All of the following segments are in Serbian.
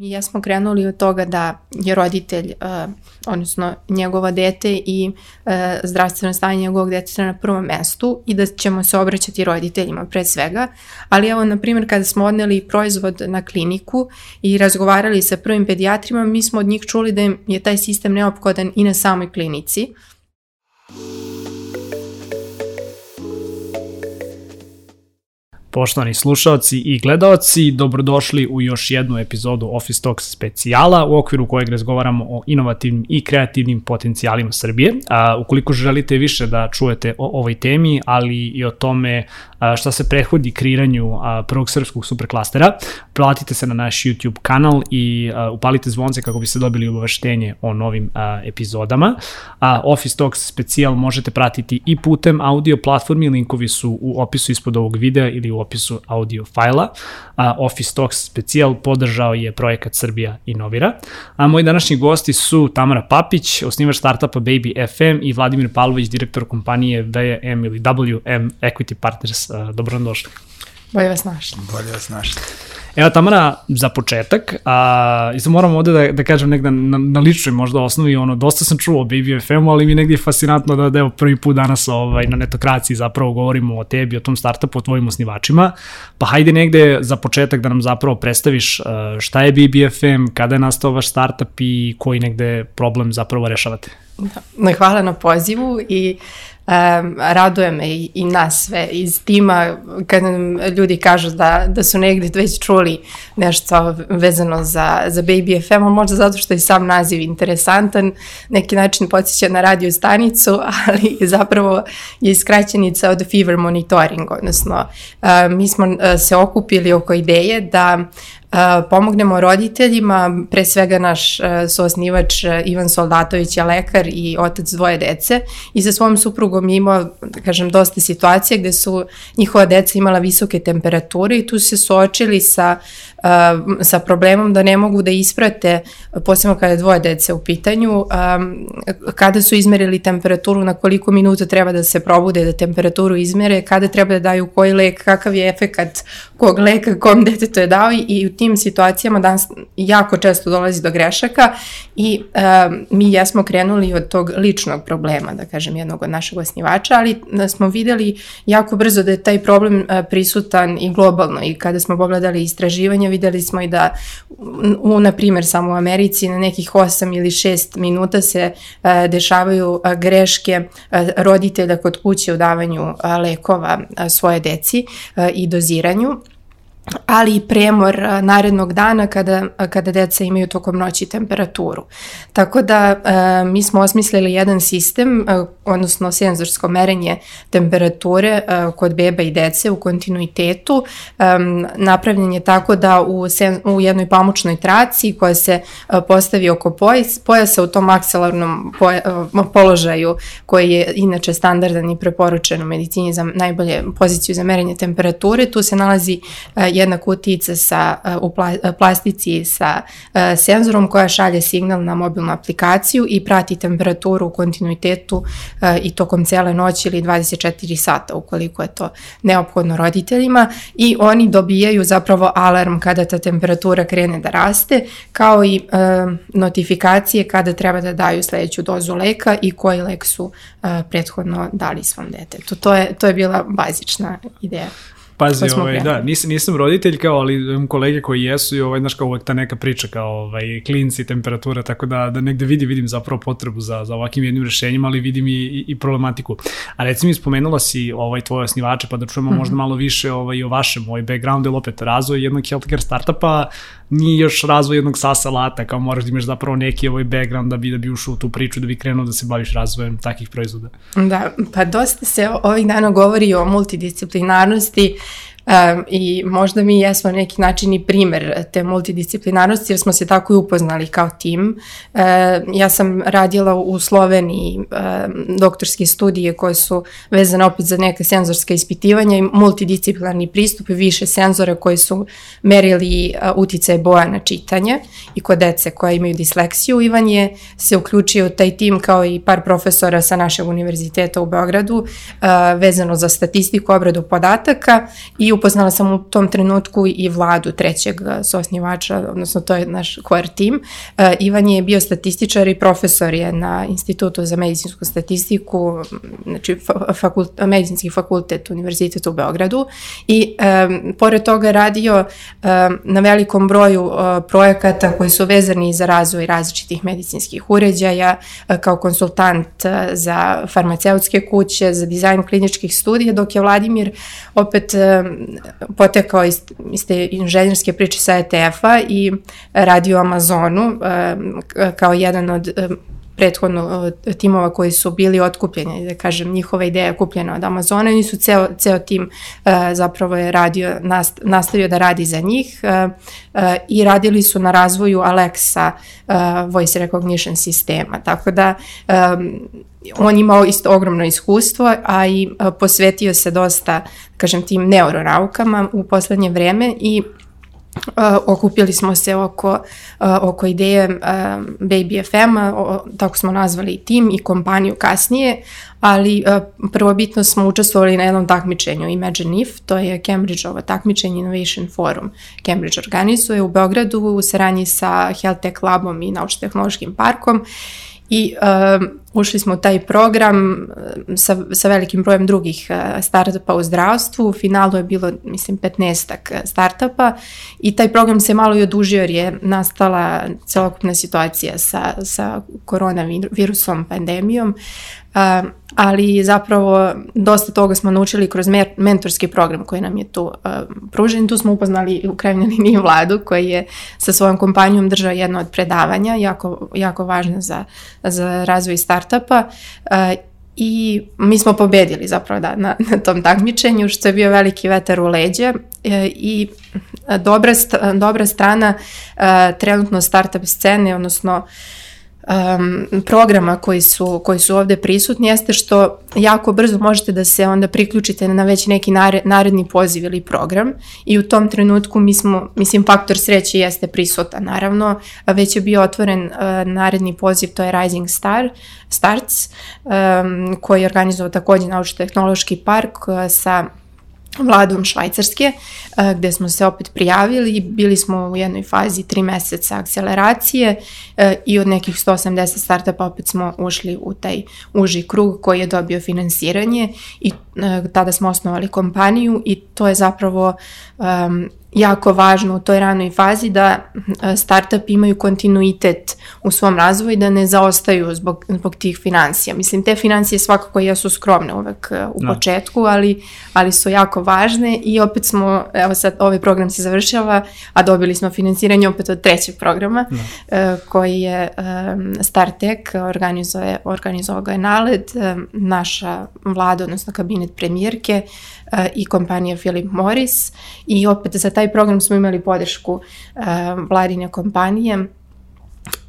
Mi jesmo krenuli od toga da je roditelj, uh, odnosno njegova dete i uh, zdravstveno stanje njegovog deteta na prvom mestu i da ćemo se obraćati roditeljima pre svega, ali evo, na primjer, kada smo odneli proizvod na kliniku i razgovarali sa prvim pedijatrima, mi smo od njih čuli da je taj sistem neophodan i na samoj klinici. Poštovani slušalci i gledaoci, dobrodošli u još jednu epizodu Office Talks specijala u okviru kojeg razgovaramo o inovativnim i kreativnim potencijalima Srbije. A, ukoliko želite više da čujete o ovoj temi, ali i o tome a, šta se prehodi kreiranju a, prvog srpskog superklastera, platite se na naš YouTube kanal i a, upalite zvonce kako biste dobili obaveštenje o novim a, epizodama. A, Office Talks specijal možete pratiti i putem audio platformi, linkovi su u opisu ispod ovog videa ili u opisu audio fajla. A, Office Talks specijal podržao je projekat Srbija Inovira. A moji današnji gosti su Tamara Papić, osnivač startupa Baby FM i Vladimir Pavlović, direktor kompanije VM ili WM Equity Partners. Dobro nam došli. Bolje vas našli. Bolje vas našli. Evo Tamara, za početak, a, i sad moram ovde da, da kažem negde na, na ličnoj možda osnovi, ono, dosta sam čuo o Baby FM-u, ali mi negde je fascinantno da, da evo prvi put danas ovaj, na netokraciji zapravo govorimo o tebi, o tom startupu, o tvojim osnivačima, pa hajde negde za početak da nam zapravo predstaviš šta je Baby FM, kada je nastao vaš startup i koji negde problem zapravo rešavate. Da, hvala na pozivu i um, raduje me i, i nas sve iz tima kad nam ljudi kažu da, da su negde već čuli nešto vezano za, za Baby FM, možda zato što je sam naziv interesantan, neki način podsjeća na radio stanicu, ali zapravo je skraćenica od Fever Monitoring, odnosno uh, mi smo uh, se okupili oko ideje da pomognemo roditeljima, pre svega naš soosnivač Ivan Soldatović je lekar i otac dvoje dece i sa svojom suprugom je imao, da kažem, dosta situacija gde su njihova deca imala visoke temperature i tu se suočili sa sa problemom da ne mogu da isprate, posebno kada je dvoje dece u pitanju, kada su izmerili temperaturu, na koliko minuta treba da se probude da temperaturu izmere, kada treba da daju koji lek, kakav je efekat kog leka, kom detetu je dao i u tim situacijama danas jako često dolazi do grešaka i mi jesmo krenuli od tog ličnog problema, da kažem, jednog od našeg osnivača, ali smo videli jako brzo da je taj problem prisutan i globalno i kada smo pogledali istraživanje videli smo i da u, na primjer, samo u Americi na nekih 8 ili 6 minuta se a, e, dešavaju a, e, greške a, e, roditelja kod kuće u davanju a, lekova a, svoje deci a, i doziranju ali i premor narednog dana kada, kada deca imaju tokom noći temperaturu. Tako da mi smo osmislili jedan sistem, odnosno senzorsko merenje temperature kod beba i dece u kontinuitetu. Napravljen je tako da u, sen, u jednoj pamučnoj traci koja se postavi oko pojas, pojasa u tom akselarnom poja, položaju koji je inače standardan i preporučen u medicini za najbolje poziciju za merenje temperature, tu se nalazi e, jedna kutijica sa, uh, u uh, plastici sa uh, senzorom koja šalje signal na mobilnu aplikaciju i prati temperaturu u kontinuitetu i tokom cele noći ili 24 sata ukoliko je to neophodno roditeljima i oni dobijaju zapravo alarm kada ta temperatura krene da raste kao i notifikacije kada treba da daju sledeću dozu leka i koji lek su prethodno dali svom detetu. To je, to je bila bazična ideja. Pazi, ovaj, da, nisam, nisam roditelj kao, ali imam kolege koji jesu i ovaj, znaš kao uvek ta neka priča kao ovaj, klinci, temperatura, tako da, da negde vidi, vidim zapravo potrebu za, za ovakvim jednim rešenjima, ali vidim i, i, i problematiku. A recimo mi spomenula si ovaj, tvoje osnivače, pa da čujemo mm -hmm. možda malo više ovaj, o vašem, ovaj background ili opet razvoj jednog healthcare startupa, nije još razvoj jednog SaaS alata, kao moraš da imaš zapravo neki ovaj background da bi, da bi ušao u tu priču, da bi krenuo da se baviš razvojem takih proizvoda. Da, pa dosta se ovih dana govori o multidisciplinarnosti, Um, I možda mi jesmo na neki način i primer te multidisciplinarnosti jer smo se tako i upoznali kao tim. Uh, ja sam radila u Sloveniji uh, doktorske studije koje su vezane opet za neke senzorske ispitivanja i multidisciplinarni pristup i više senzora koji su merili uh, uticaje boja na čitanje i kod dece koja imaju disleksiju. Ivan je se uključio taj tim kao i par profesora sa našeg univerziteta u Beogradu uh, vezano za statistiku, obradu podataka i Upoznala sam u tom trenutku i vladu trećeg sosnivača, odnosno to je naš core team. Ivan je bio statističar i profesor je na Institutu za medicinsku statistiku, znači fakult, medicinski fakultet Univerziteta u Beogradu i um, pored toga radio um, na velikom broju uh, projekata koji su vezani za razvoj različitih medicinskih uređaja, uh, kao konsultant uh, za farmaceutske kuće, za dizajn kliničkih studija, dok je Vladimir opet potekao iz, iz te inženjerske priče sa ETF-a i radio Amazonu um, kao jedan od um, prethodno timova koji su bili otkupljeni, da kažem, njihova ideja je kupljena od Amazona i oni su ceo, ceo tim uh, zapravo je radio, nast, nastavio da radi za njih uh, uh, i radili su na razvoju Alexa uh, voice recognition sistema, tako da um, on imao isto ogromno iskustvo, a i uh, posvetio se dosta, kažem, tim neuronaukama u poslednje vreme i Uh, okupili smo se oko, uh, oko ideje Baby FM-a, tako smo nazvali i tim i kompaniju kasnije, ali prvobitno smo učestvovali na jednom takmičenju Imagine If, to je Cambridge-ovo takmičenje Innovation Forum. Cambridge organizuje u Beogradu u saranji sa Health Tech Labom i Naučno-tehnološkim parkom i uh, ušli smo u taj program uh, sa, sa velikim brojem drugih uh, startupa u zdravstvu. U finalu je bilo, mislim, 15 uh, startupa i taj program se malo i odužio jer je nastala celokupna situacija sa, sa koronavirusom, pandemijom. Ali zapravo dosta toga smo naučili kroz mentorski program koji nam je tu pružen. Tu smo upoznali u krajnjoj liniji vladu koji je sa svojom kompanijom držao jedno od predavanja, jako, jako važno za, za razvoj startupa uh, i mi smo pobedili zapravo da, na, na tom takmičenju, što je bio veliki vetar u leđe e, i dobra, dobra strana uh, trenutno startup scene, odnosno um, programa koji su, koji su ovde prisutni jeste što jako brzo možete da se onda priključite na već neki naredni poziv ili program i u tom trenutku mi smo, mislim, faktor sreće jeste prisutan, naravno, već je bio otvoren uh, naredni poziv, to je Rising Star, Starts, um, koji je organizovao takođe naučno-tehnološki park uh, sa vladom Švajcarske, eh, gde smo se opet prijavili, bili smo u jednoj fazi tri meseca akceleracije eh, i od nekih 180 startupa opet smo ušli u taj uži krug koji je dobio finansiranje i eh, tada smo osnovali kompaniju i to je zapravo jako važno u toj ranoj fazi da e, startup imaju kontinuitet u svom razvoju i da ne zaostaju zbog, zbog tih financija. Mislim, te financije svakako jesu skromne uvek e, u no. Da. početku, ali, ali su jako važne i opet smo, evo sad ovaj program se završava, a dobili smo financiranje opet od trećeg programa no. Da. koji je StarTech, organizuje, organizovao ga je NALED, naša vlada, odnosno kabinet premijerke, i kompanija Philip Morris i opet za taj program smo imali podršku uh, vladine kompanije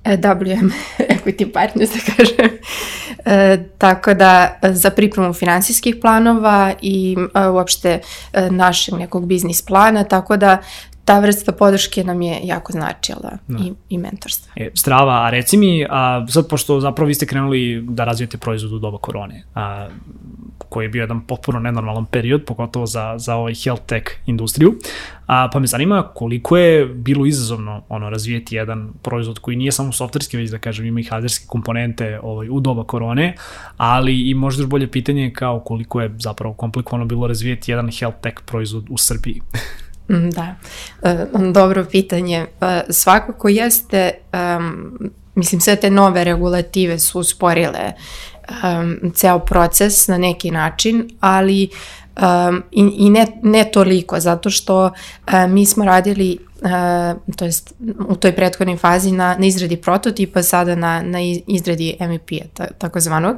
e, WM Equity Partners, da kažem. E, tako da za pripremu finansijskih planova i e, uopšte e, našeg nekog biznis plana, tako da ta vrsta podrške nam je jako značila. Da. i, i mentorstva. E, strava, a reci mi, a, sad pošto zapravo vi ste krenuli da razvijete proizvod u doba korone, a, koji je bio jedan potpuno nenormalan period, pogotovo za, za ovaj health tech industriju. A, pa me zanima koliko je bilo izazovno ono, razvijeti jedan proizvod koji nije samo softverski, već da kažem ima i hardverske komponente ovaj, u doba korone, ali i možda još bolje pitanje kao koliko je zapravo komplikovano bilo razvijeti jedan health tech proizvod u Srbiji. Mm, da, e, dobro pitanje. Pa svakako jeste, um, mislim sve te nove regulative su usporile ceo proces na neki način, ali i, i ne, ne toliko, zato što mi smo radili to jest u toj prethodnoj fazi na, na izradi prototipa, sada na, na izradi MVP-a, ta, takozvanog.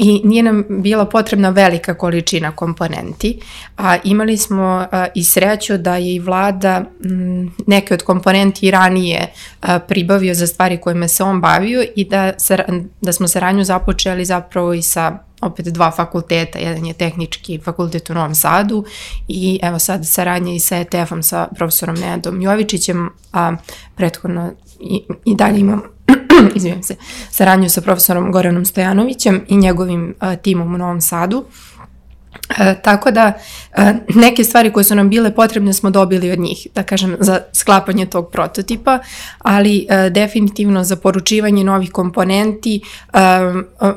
I nije nam bila potrebna velika količina komponenti, a imali smo a, i sreću da je i vlada m, neke od komponenti ranije a, pribavio za stvari kojima se on bavio i da, da smo saradnju započeli zapravo i sa opet dva fakulteta, jedan je tehnički fakultet u Novom Sadu i evo sad saradnje i sa ETF-om sa profesorom Nedom Jovičićem, a prethodno i, i dalje imam izvijem se, saradnju sa profesorom Goranom Stojanovićem i njegovim timom u Novom Sadu. E, tako da e, neke stvari koje su nam bile potrebne smo dobili od njih, da kažem, za sklapanje tog prototipa, ali e, definitivno za poručivanje novih komponenti e,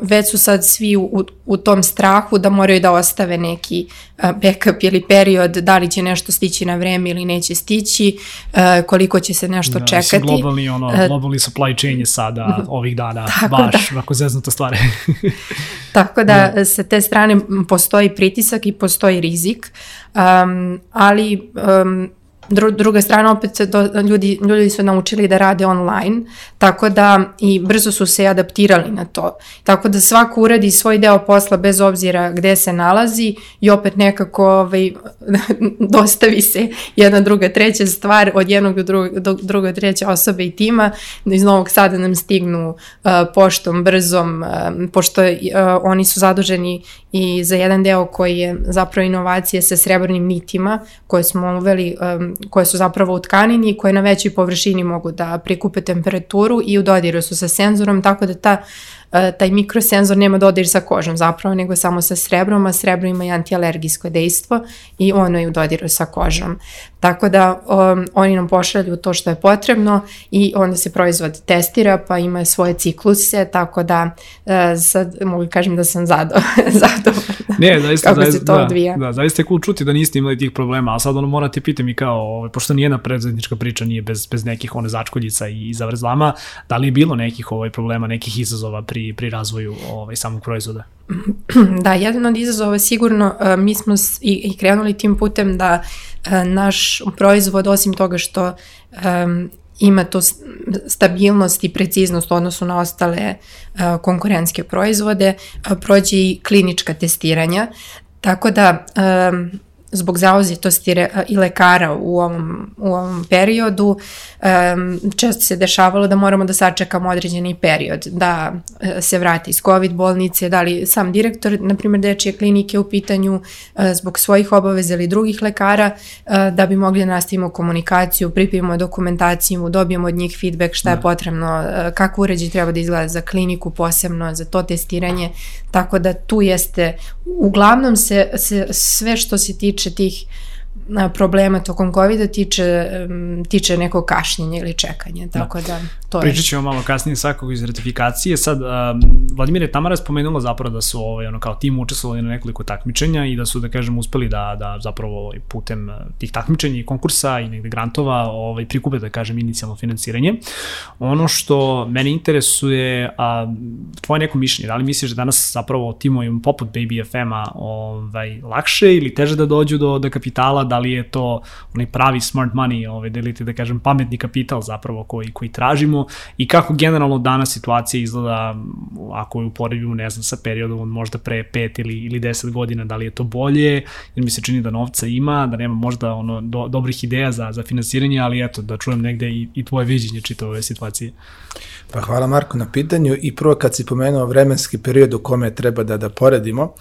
već su sad svi u, u tom strahu da moraju da ostave neki e, backup ili period, da li će nešto stići na vreme ili neće stići, e, koliko će se nešto da, čekati. Globalni, ono, E, globalni supply chain je sada ovih dana Tako baš, da. ako zeznuta stvari. Tako da mm. sa te strane postoji pritisak i postoji rizik, um, ali um, dru, druga strana opet se do, ljudi, ljudi su naučili da rade online, tako da i brzo su se adaptirali na to. Tako da svako uradi svoj deo posla bez obzira gde se nalazi i opet nekako ovaj, dostavi se jedna druga treća stvar od jednog do drugog, do druga treća osobe i tima. Iz Novog Sada nam stignu uh, poštom, brzom, uh, pošto uh, oni su zaduženi i za jedan deo koji je zapravo inovacije sa srebrnim nitima koje smo uveli, um, koje su zapravo u tkanini i koje na većoj površini mogu da prikupe temperaturu i u dodiru su sa senzorom, tako da ta taj mikrosenzor nema dodir sa kožom zapravo, nego samo sa srebrom, a srebro ima i antialergijsko dejstvo i ono je u dodiru sa kožom. Tako da um, oni nam pošalju to što je potrebno i onda se proizvod testira pa ima svoje cikluse, tako da uh, sad mogu kažem da sam zado, zadovoljna ne, zaista, kako zaista, se to da, odvija. Da, zaista je cool čuti da niste imali tih problema, a sad ono morate pitam i kao, ovaj, pošto nijedna predsednička priča nije bez, bez nekih one začkoljica i, i zavrzlama, da li je bilo nekih ovaj problema, nekih izazova pri, pri razvoju ovaj, samog proizvoda? Da, jedan od izazova sigurno, uh, mi smo i, i krenuli tim putem da uh, naš proizvod, osim toga što um, ima to stabilnost i preciznost u odnosu na ostale uh, konkurentske proizvode, prođe i klinička testiranja, tako da zbog zauzetosti i lekara u ovom, u ovom periodu često se dešavalo da moramo da sačekamo određeni period, da e, se vrati iz COVID bolnice, da li sam direktor, na primjer, dečije klinike u pitanju uh, zbog svojih obaveza ili drugih lekara, uh, da bi mogli da nastavimo komunikaciju, pripijemo dokumentaciju, dobijemo od njih feedback šta da. je potrebno, uh, kako uređaj treba da izgleda za kliniku posebno, za to testiranje, tako da tu jeste, uglavnom se, se sve što se tiče tiče tih problema tokom COVID-a tiče, tiče nekog kašnjenja ili čekanja, da. tako da, da to je. Pričat ćemo malo kasnije svakog iz ratifikacije. Sad, um, Vladimir je Tamara spomenula zapravo da su ovaj, ono, kao tim učestvovali na nekoliko takmičenja i da su, da kažem, uspeli da, da zapravo ovaj, putem tih takmičenja i konkursa i negde grantova ovaj, prikupe, da kažem, inicijalno finansiranje. Ono što mene interesuje, a, tvoje neko mišljenje, da li misliš da danas zapravo timovima poput Baby FM-a ovaj, lakše ili teže da dođu do, do kapitala, da li je to onaj pravi smart money, ovaj, delite da kažem pametni kapital zapravo koji, koji tražimo i kako generalno danas situacija izgleda ako je uporedimo ne znam sa periodom od možda pre 5 ili, ili 10 godina, da li je to bolje, jer mi se čini da novca ima, da nema možda ono do, dobrih ideja za, za finansiranje, ali eto da čujem negde i, i tvoje viđenje čitave ove situacije. Pa hvala Marko na pitanju i prvo kad si pomenuo vremenski period u kome treba da, da poredimo,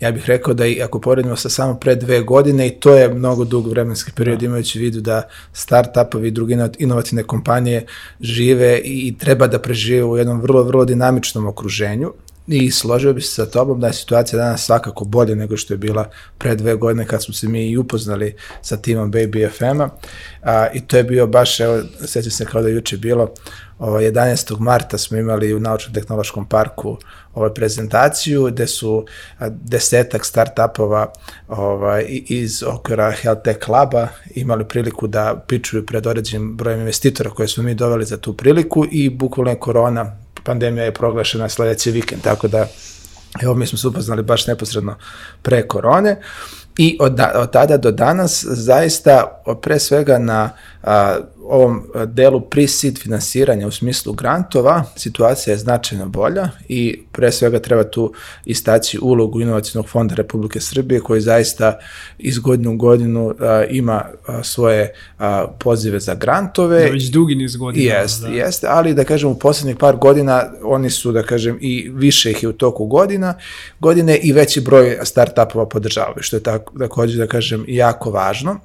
ja bih rekao da i ako poredimo sa samo pre dve godine i to je mnogo dug vremenski period da. imajući vidu da start-upovi i druge inovativne kompanije žive i treba da prežive u jednom vrlo, vrlo dinamičnom okruženju i složio bi se sa tobom da je situacija danas svakako bolje nego što je bila pre dve godine kad smo se mi i upoznali sa timom Baby FM-a i to je bio baš, evo, sećam se kao da je juče bilo, ovo, 11. marta smo imali u Naučno-tehnološkom parku ovaj, prezentaciju gde su desetak start-upova ovaj, iz okvira Health Tech Laba imali priliku da pičuju pred određenim brojem investitora koje smo mi doveli za tu priliku i bukvalno korona, pandemija je proglašena sledeći vikend, tako da evo mi smo se upoznali baš neposredno pre korone i od, da, od tada do danas zaista pre svega na a, ovom delu pre-seed finansiranja u smislu grantova, situacija je značajno bolja i pre svega treba tu istaći ulogu Inovacijnog fonda Republike Srbije koji zaista iz godinu u godinu a, ima a, svoje a, pozive za grantove. Da, već dugi niz godina. Jeste, da. jeste, ali da kažem u poslednjih par godina oni su da kažem i više ih je u toku godina, godine i veći broj startupova podržavaju, što je tako, takođe da kažem jako važno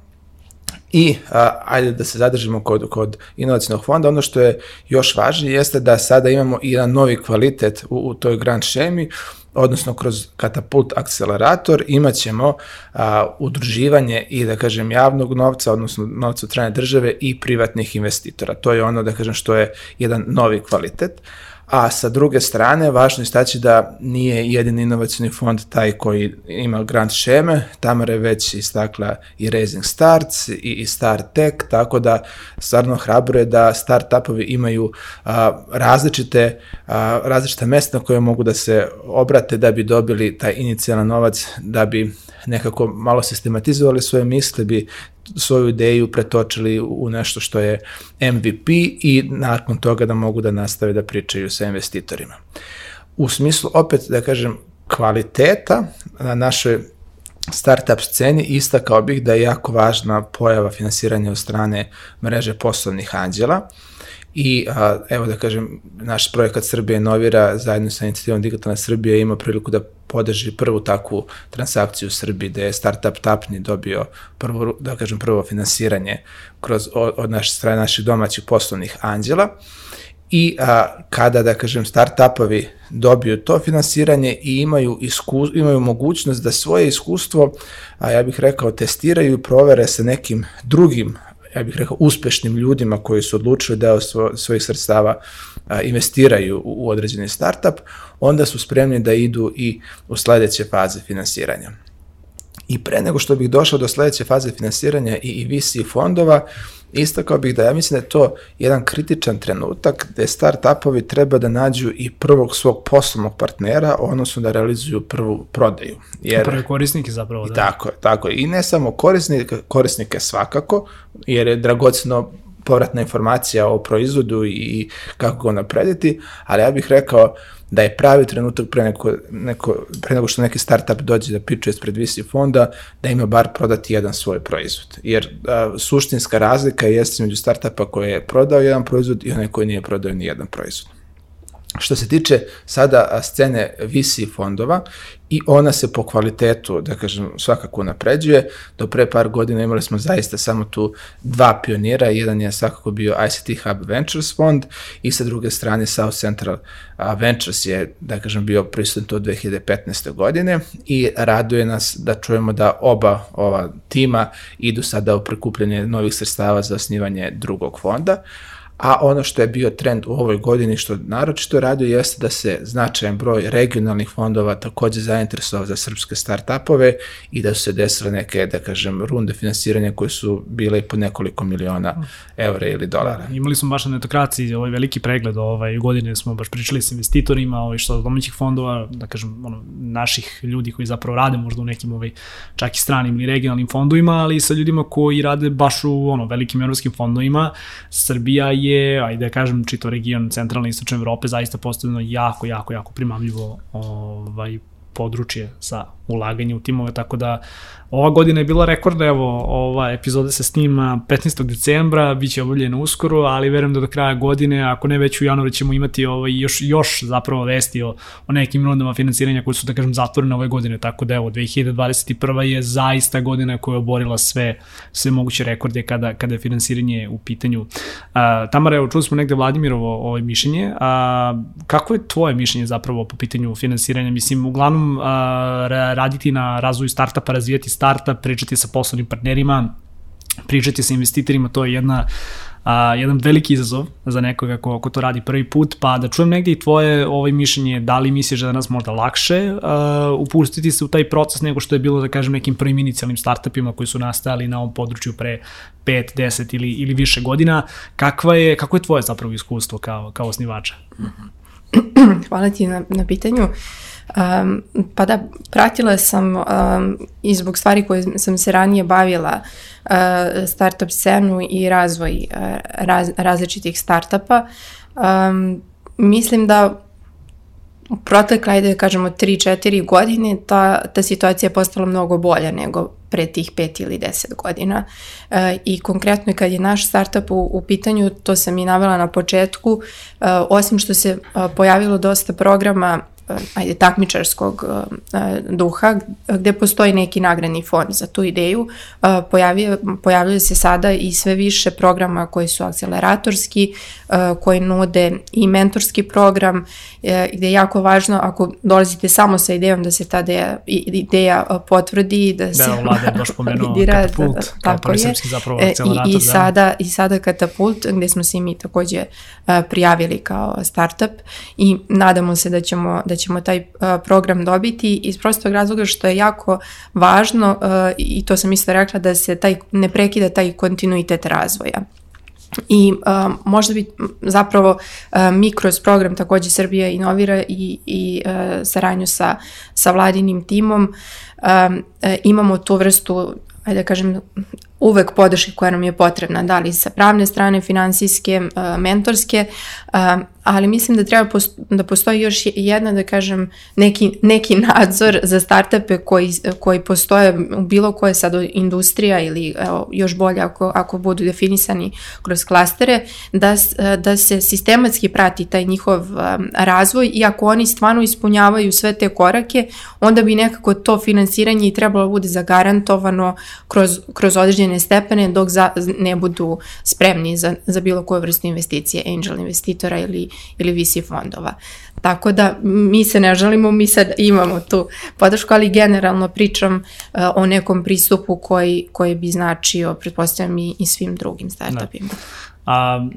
I a, ajde da se zadržimo kod, kod inovacijnog fonda, ono što je još važnije jeste da sada imamo i jedan novi kvalitet u, u toj grant šemi, odnosno kroz katapult akcelerator imat ćemo a, udruživanje i da kažem javnog novca, odnosno novca od strane države i privatnih investitora. To je ono da kažem što je jedan novi kvalitet. A sa druge strane, važno je staći da nije jedini inovacijni fond taj koji ima grant šeme, Tamara je već istakla i Raising Starts i, i Start Tech, tako da stvarno hrabro je da startupovi imaju a, različite, a, različite mesta na koje mogu da se obrate da bi dobili taj inicijalan novac, da bi nekako malo sistematizovali svoje misle, bi svoju ideju pretočili u nešto što je MVP i nakon toga da mogu da nastave da pričaju sa investitorima. U smislu, opet da kažem, kvaliteta na našoj startup sceni istakao bih da je jako važna pojava finansiranja od strane mreže poslovnih anđela i a, evo da kažem, naš projekat Srbije Novira zajedno sa inicijativom Digitalna Srbija ima priliku da podrži prvu takvu transakciju u Srbiji, da je Startup Tapni dobio prvo, da kažem, prvo finansiranje kroz, od, naše strane naših domaćih poslovnih anđela. I a, kada, da kažem, startupovi dobiju to finansiranje i imaju, isku, imaju mogućnost da svoje iskustvo, a ja bih rekao, testiraju i provere sa nekim drugim ja bih rekao, uspešnim ljudima koji su odlučili deo svo, svojih sredstava a, investiraju u, u određeni startup, onda su spremni da idu i u sledeće faze finansiranja. I pre nego što bih došao do sledeće faze finansiranja i, i VC fondova, istakao bih da ja mislim da je to jedan kritičan trenutak gde start-upovi treba da nađu i prvog svog poslovnog partnera, odnosno da realizuju prvu prodaju. Jer, Prve korisnike zapravo, da. Tako je, tako je. I ne samo korisnike, korisnike svakako, jer je dragoceno povratna informacija o proizvodu i kako ga naprediti, ali ja bih rekao da je pravi trenutak pre, neko, neko, pre nego što neki startup dođe da piče ispred VC fonda, da ima bar prodati jedan svoj proizvod. Jer a, suštinska razlika jeste među startupa koji je prodao jedan proizvod i onaj koji nije prodao ni jedan proizvod. Što se tiče sada scene VC fondova i ona se po kvalitetu, da kažem, svakako napređuje. Do pre par godina imali smo zaista samo tu dva pionira, jedan je svakako bio ICT Hub Ventures fond i sa druge strane South Central Ventures je, da kažem, bio prisutan to 2015. godine i raduje nas da čujemo da oba ova tima idu sada u prikupljanje novih sredstava za osnivanje drugog fonda a ono što je bio trend u ovoj godini, što naročito radio, jeste da se značajan broj regionalnih fondova takođe zainteresovao za srpske startupove i da su se desile neke, da kažem, runde finansiranja koje su bile i po nekoliko miliona evra ili dolara. Da, imali smo baš na netokraciji ovaj veliki pregled ovaj, godine smo baš pričali sa investitorima, ovaj, što domaćih fondova, da kažem, ono, naših ljudi koji zapravo rade možda u nekim ovaj, čak i stranim ili regionalnim fondovima, ali i sa ljudima koji rade baš u ono, velikim evropskim fondovima. Srbija je je, ajde da kažem, čito region centralne i istočne Evrope zaista postavljeno jako, jako, jako primamljivo ovaj, područje sa ulaganje u timove, tako da ova godina je bila rekordna, evo, ova epizoda se snima 15. decembra, bit će obavljena uskoro, ali verujem da do kraja godine, ako ne već u januaru ćemo imati ovaj, još, još zapravo vesti o, o nekim rundama finansiranja koje su, da kažem, zatvorene ove godine, tako da evo, 2021. je zaista godina koja je oborila sve, sve moguće rekorde kada, kada je finansiranje u pitanju. A, Tamara, evo, čuli smo negde Vladimirovo ovaj mišljenje, a, kako je tvoje mišljenje zapravo po pitanju finansiranja? Mislim, uglavnom, a, raditi na razvoju startupa, razvijati startup, pričati sa poslovnim partnerima, pričati sa investitorima, to je jedna a, jedan veliki izazov za nekoga ko, ko to radi prvi put, pa da čujem negde i tvoje ovaj mišljenje, da li misliš da nas možda lakše a, upustiti se u taj proces nego što je bilo, da kažem, nekim prvim inicijalnim startupima koji su nastajali na ovom području pre 5, 10 ili, ili više godina. Kakva je, kako je tvoje zapravo iskustvo kao, kao osnivača? Hvala ti na, na pitanju. Uh, Um, pa da, pratila sam um, i zbog stvari koje sam se ranije bavila uh, startup scenu i razvoj uh, raz, različitih startupa. Um, mislim da u protekle, ajde da kažemo, 3-4 godine ta, ta situacija je postala mnogo bolja nego pre tih 5 ili 10 godina. E, I konkretno kad je naš startup u, u pitanju, to sam i navela na početku, e, osim što se e, pojavilo dosta programa ajde, takmičarskog duha, gde postoji neki nagradni fond za tu ideju. Pojavio, pojavljaju se sada i sve više programa koji su akceleratorski, koji nude i mentorski program, gde je jako važno ako dolazite samo sa idejom da se ta ideja, ideja potvrdi, da, da se je baš pomenuo katapult, da, prvi srpski zapravo akcelerator. I, i, sada, I sada katapult, gde smo se mi takođe prijavili kao startup i nadamo se da ćemo, da ćemo taj program dobiti iz prostog razloga što je jako važno i to sam isto rekla da se taj, ne prekida taj kontinuitet razvoja. I uh, možda bi zapravo uh, mi kroz program takođe Srbija inovira i, i uh, saranju sa, sa vladinim timom um, imamo tu vrstu ajde da kažem, uvek podrške koja nam je potrebna, da li sa pravne strane, finansijske, mentorske, ali mislim da treba posto, da postoji još jedna, da kažem, neki, neki nadzor za startupe koji, koji postoje u bilo koje sad industrija ili evo, još bolje ako, ako budu definisani kroz klastere, da, da se sistematski prati taj njihov razvoj i ako oni stvarno ispunjavaju sve te korake, onda bi nekako to finansiranje i trebalo da bude zagarantovano kroz, kroz određene stepene dok za, ne budu spremni za, za bilo koju vrstu investicije, angel investitora ili ili VC fondova. Tako da mi se ne želimo, mi sad imamo tu podršku, ali generalno pričam uh, o nekom pristupu koji, koji bi značio, pretpostavljam i, i svim drugim startupima. Da. A,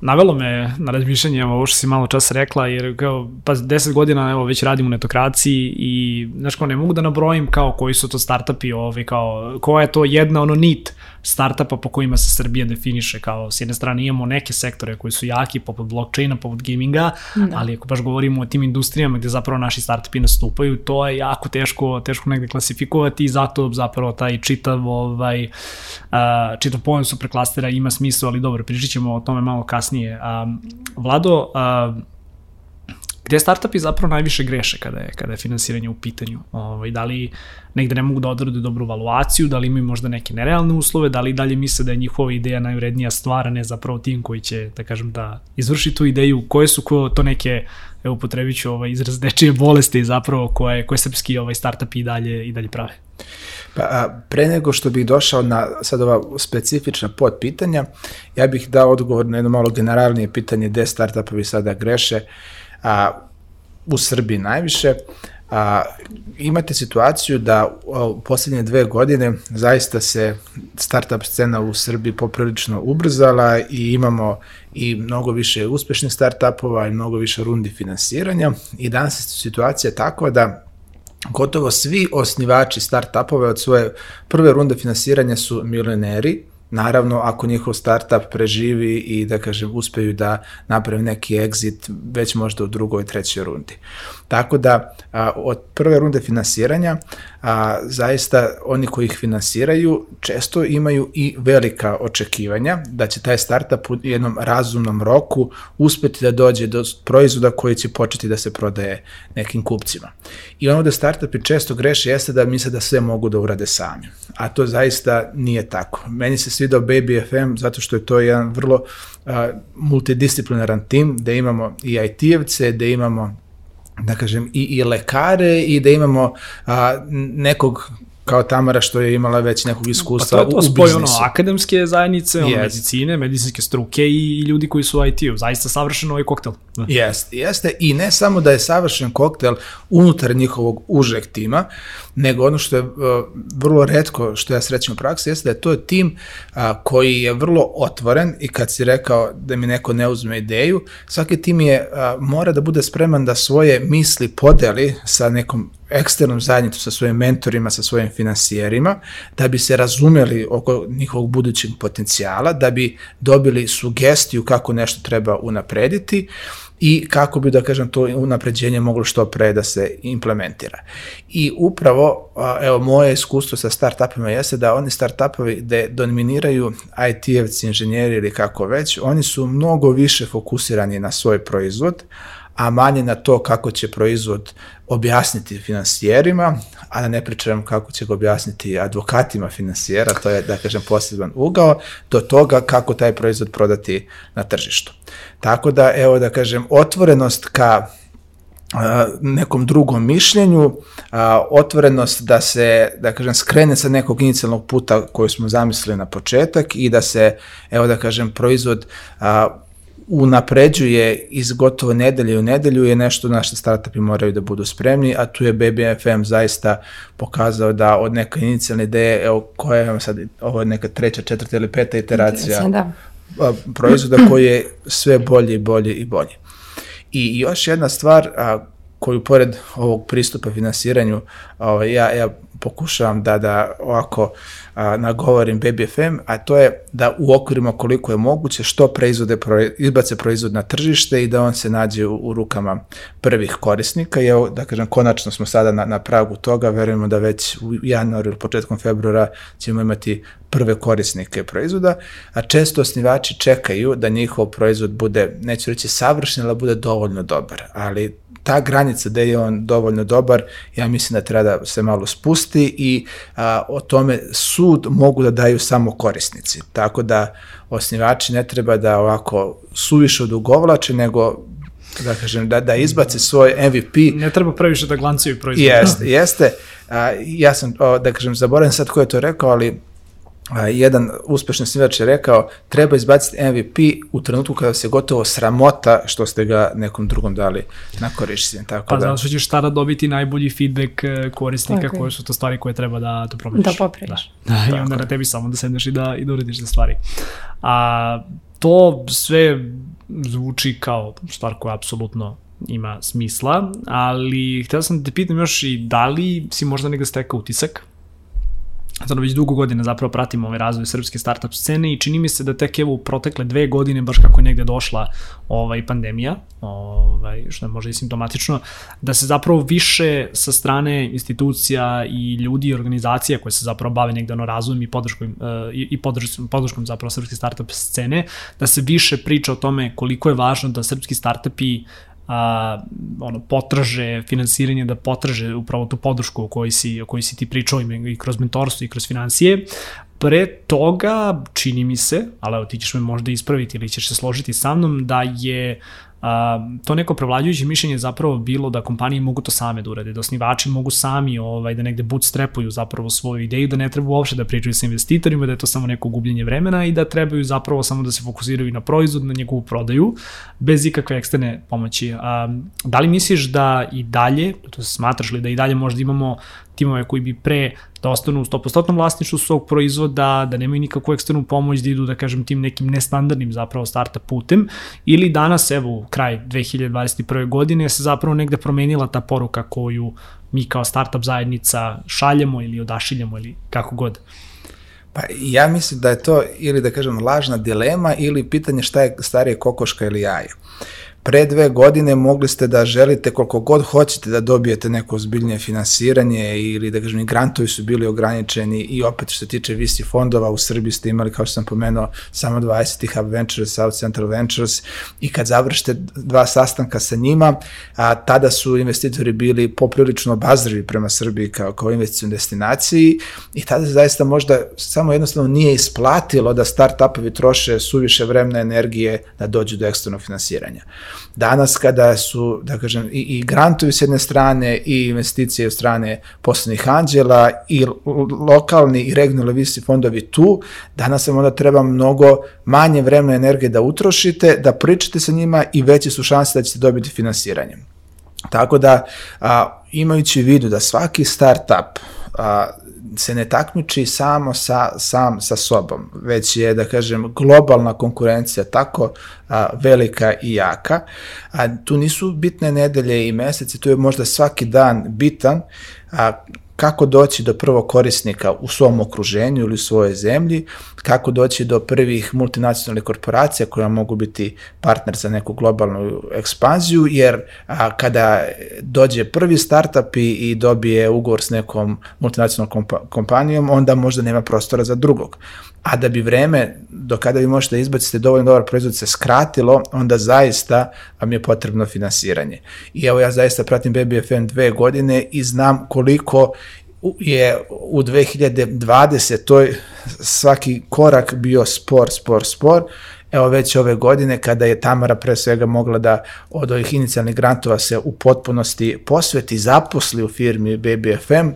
navelo me na razmišljanje ovo što si malo čas rekla, jer kao, pa 10 godina evo, već radim u netokraciji i, znaš, kao ne mogu da nabrojim kao koji su to startupi, ovaj, kao, koja je to jedna ono nit startupa po kojima se Srbija definiše kao s jedne strane imamo neke sektore koji su jaki poput blockchaina, poput gaminga, da. ali ako baš govorimo o tim industrijama gde zapravo naši startupi nastupaju, to je jako teško, teško negde klasifikovati i zato zapravo taj čitav ovaj uh, čitav pojam superklastera ima smisla, ali dobro, pričat ćemo o tome malo kasnije. Um, Vlado, uh, gde startupi zapravo najviše greše kada je, kada je finansiranje u pitanju. Ovaj, da li negde ne mogu da odrade dobru valuaciju, da li imaju možda neke nerealne uslove, da li dalje misle da je njihova ideja najvrednija stvar, a ne zapravo tim koji će, da kažem, da izvrši tu ideju, koje su ko, to neke evo upotrebit ću ovaj izraz dečije bolesti zapravo koje, koje srpski ovaj startupi i dalje, i dalje prave. Pa, a, pre nego što bih došao na sad ova specifična pod pitanja, ja bih dao odgovor na jedno malo generalnije pitanje gde startupovi sada greše. A, u Srbiji najviše, a, imate situaciju da u poslednje dve godine zaista se startup scena u Srbiji poprilično ubrzala i imamo i mnogo više uspešnih startupova i mnogo više rundi finansiranja i danas je situacija takva da gotovo svi osnivači startupove od svoje prve runde finansiranja su milioneri, Naravno, ako njihov startup preživi i da kažem uspeju da naprave neki exit već možda u drugoj, trećoj rundi. Tako da a, od prve runde finansiranja a, zaista oni koji ih finansiraju često imaju i velika očekivanja da će taj startup u jednom razumnom roku uspeti da dođe do proizvoda koji će početi da se prodaje nekim kupcima. I ono da startupi često greše jeste da misle da sve mogu da urade sami. A to zaista nije tako. Meni se svidao Baby FM zato što je to jedan vrlo uh, multidisciplinaran tim, da imamo i IT-evce, da imamo da kažem, i, i lekare i da imamo a, nekog kao Tamara što je imala već nekog iskustva pa to je to spoj ono, akademske zajednice, yes. medicine, medicinske struke i, i ljudi koji su u IT-u. Zaista savršen ovaj koktel. Da. Jeste, jeste. I ne samo da je savršen koktel unutar njihovog užeg tima, nego ono što je uh, vrlo redko što ja srećem u praksi, jeste da je to tim uh, koji je vrlo otvoren i kad si rekao da mi neko ne uzme ideju, svaki tim je, uh, mora da bude spreman da svoje misli podeli sa nekom eksternom zajednicu sa svojim mentorima, sa svojim finansijerima, da bi se razumeli oko njihovog budućeg potencijala, da bi dobili sugestiju kako nešto treba unaprediti i kako bi, da kažem, to unapređenje moglo što pre da se implementira. I upravo, evo, moje iskustvo sa startupima jeste da oni startupovi gde dominiraju IT-evci, inženjeri ili kako već, oni su mnogo više fokusirani na svoj proizvod, a manje na to kako će proizvod objasniti finansijerima, a da ne pričam kako će ga objasniti advokatima finansijera, to je, da kažem, poseban ugao, do toga kako taj proizvod prodati na tržištu. Tako da, evo da kažem, otvorenost ka nekom drugom mišljenju, otvorenost da se, da kažem, skrene sa nekog inicijalnog puta koju smo zamislili na početak i da se, evo da kažem, proizvod unapređuje iz gotovo nedelje u nedelju je nešto na što startupi moraju da budu spremni, a tu je BBFM zaista pokazao da od neka inicijalne ideje, evo koja je sad, ovo je neka treća, četvrta ili peta iteracija da. proizvoda koji je sve bolji i bolji i bolji. I još jedna stvar a, koju pored ovog pristupa finansiranju ovaj, ja, ja pokušavam da, da ovako a, nagovorim BBFM, a to je da u okvirima koliko je moguće što preizvode, izbace proizvod na tržište i da on se nađe u, u rukama prvih korisnika. I evo, da kažem, konačno smo sada na, na pragu toga, verujemo da već u januaru ili početkom februara ćemo imati prve korisnike proizvoda, a često osnivači čekaju da njihov proizvod bude, neću reći savršen, ali bude dovoljno dobar, ali ta granica da je on dovoljno dobar, ja mislim da treba da se malo spusti i a, o tome sud mogu da daju samo korisnici. Tako da osnivači ne treba da ovako suviše odugovlače, nego da kažem, da, da izbace svoj MVP. Ne treba previše da glancaju proizvod. Jeste, jeste. A, ja sam, o, da kažem, zaboravim sad ko je to rekao, ali jedan uspešni snivač je rekao treba izbaciti MVP u trenutku kada se gotovo sramota što ste ga nekom drugom dali na korišćenje. Tako pa da. zato što ćeš tada dobiti najbolji feedback e, korisnika okay. koje su to stvari koje treba da to promeniš. Da popraviš. Da. da I onda na tebi samo da sedneš i da, i da urediš te stvari. A to sve zvuči kao stvar koja apsolutno ima smisla, ali htela sam da te pitam još i da li si možda negde stekao utisak Zato već dugo godina zapravo pratimo ovaj razvoj srpske startup scene i čini mi se da tek evo u protekle dve godine, baš kako je negde došla ovaj, pandemija, ovaj, što je možda i simptomatično, da se zapravo više sa strane institucija i ljudi i organizacija koje se zapravo bave negde ono razvojem i podrškom, uh, i, i podrškom, podrškom zapravo srpske startup scene, da se više priča o tome koliko je važno da srpski startupi a, ono, potraže finansiranje, da potraže upravo tu podršku o kojoj si, o kojoj si ti pričao i kroz mentorstvo i kroz financije. Pre toga, čini mi se, ali evo ti ćeš me možda ispraviti ili ćeš se složiti sa mnom, da je to neko prevlađujuće mišljenje zapravo bilo da kompanije mogu to same da urade, da osnivači mogu sami ovaj, da negde bootstrapuju zapravo svoju ideju, da ne treba uopšte da pričaju sa investitorima, da je to samo neko gubljenje vremena i da trebaju zapravo samo da se fokusiraju na proizvod, na njegovu prodaju, bez ikakve eksterne pomoći. A, da li misliš da i dalje, to smatraš li da i dalje možda imamo timove koji bi pre da ostanu u 100% vlasništvu svog proizvoda, da nemaju nikakvu eksternu pomoć, da idu, da kažem, tim nekim nestandardnim zapravo startup putem, ili danas, evo, kraj 2021. godine, se zapravo negde promenila ta poruka koju mi kao startup zajednica šaljemo ili odašiljamo ili kako god. Pa ja mislim da je to ili da kažem lažna dilema ili pitanje šta je starije kokoška ili jaje. Pre dve godine mogli ste da želite koliko god hoćete da dobijete neko ozbiljnije finansiranje ili da kažem grantovi su bili ograničeni i opet što se tiče VC fondova u Srbiji ste imali kao što sam pomenuo samo 20 Hub Ventures, South Central Ventures i kad završite dva sastanka sa njima, a, tada su investitori bili poprilično obazrivi prema Srbiji kao, kao investicijom destinaciji i tada se zaista možda samo jednostavno nije isplatilo da start-upovi troše suviše vremena energije da dođu do eksternog finansiranja. Danas kada su, da kažem, i, i grantovi s jedne strane i investicije od strane poslovnih anđela i lokalni i regionalni visi fondovi tu, danas vam onda treba mnogo manje vremena i energije da utrošite, da pričate sa njima i veće su šanse da ćete dobiti finansiranje. Tako da, a, imajući u vidu da svaki startup a, se ne takmiči samo sa, sam sa sobom, već je, da kažem, globalna konkurencija tako a, velika i jaka, a tu nisu bitne nedelje i meseci, tu je možda svaki dan bitan, a, kako doći do prvog korisnika u svom okruženju ili u svojoj zemlji, kako doći do prvih multinacionalnih korporacija koja mogu biti partner za neku globalnu ekspanziju, jer a, kada dođe prvi startup i, i dobije ugovor s nekom multinacionalnom kompa kompanijom, onda možda nema prostora za drugog. A da bi vreme do kada vi možete izbaciti dovoljno dobar proizvod se skratilo, onda zaista vam je potrebno finansiranje. I evo ja zaista pratim BBFN dve godine i znam koliko je u 2020. toj svaki korak bio spor, spor, spor evo već ove godine kada je Tamara pre svega mogla da od ovih inicijalnih grantova se u potpunosti posveti, zaposli u firmi BBFM,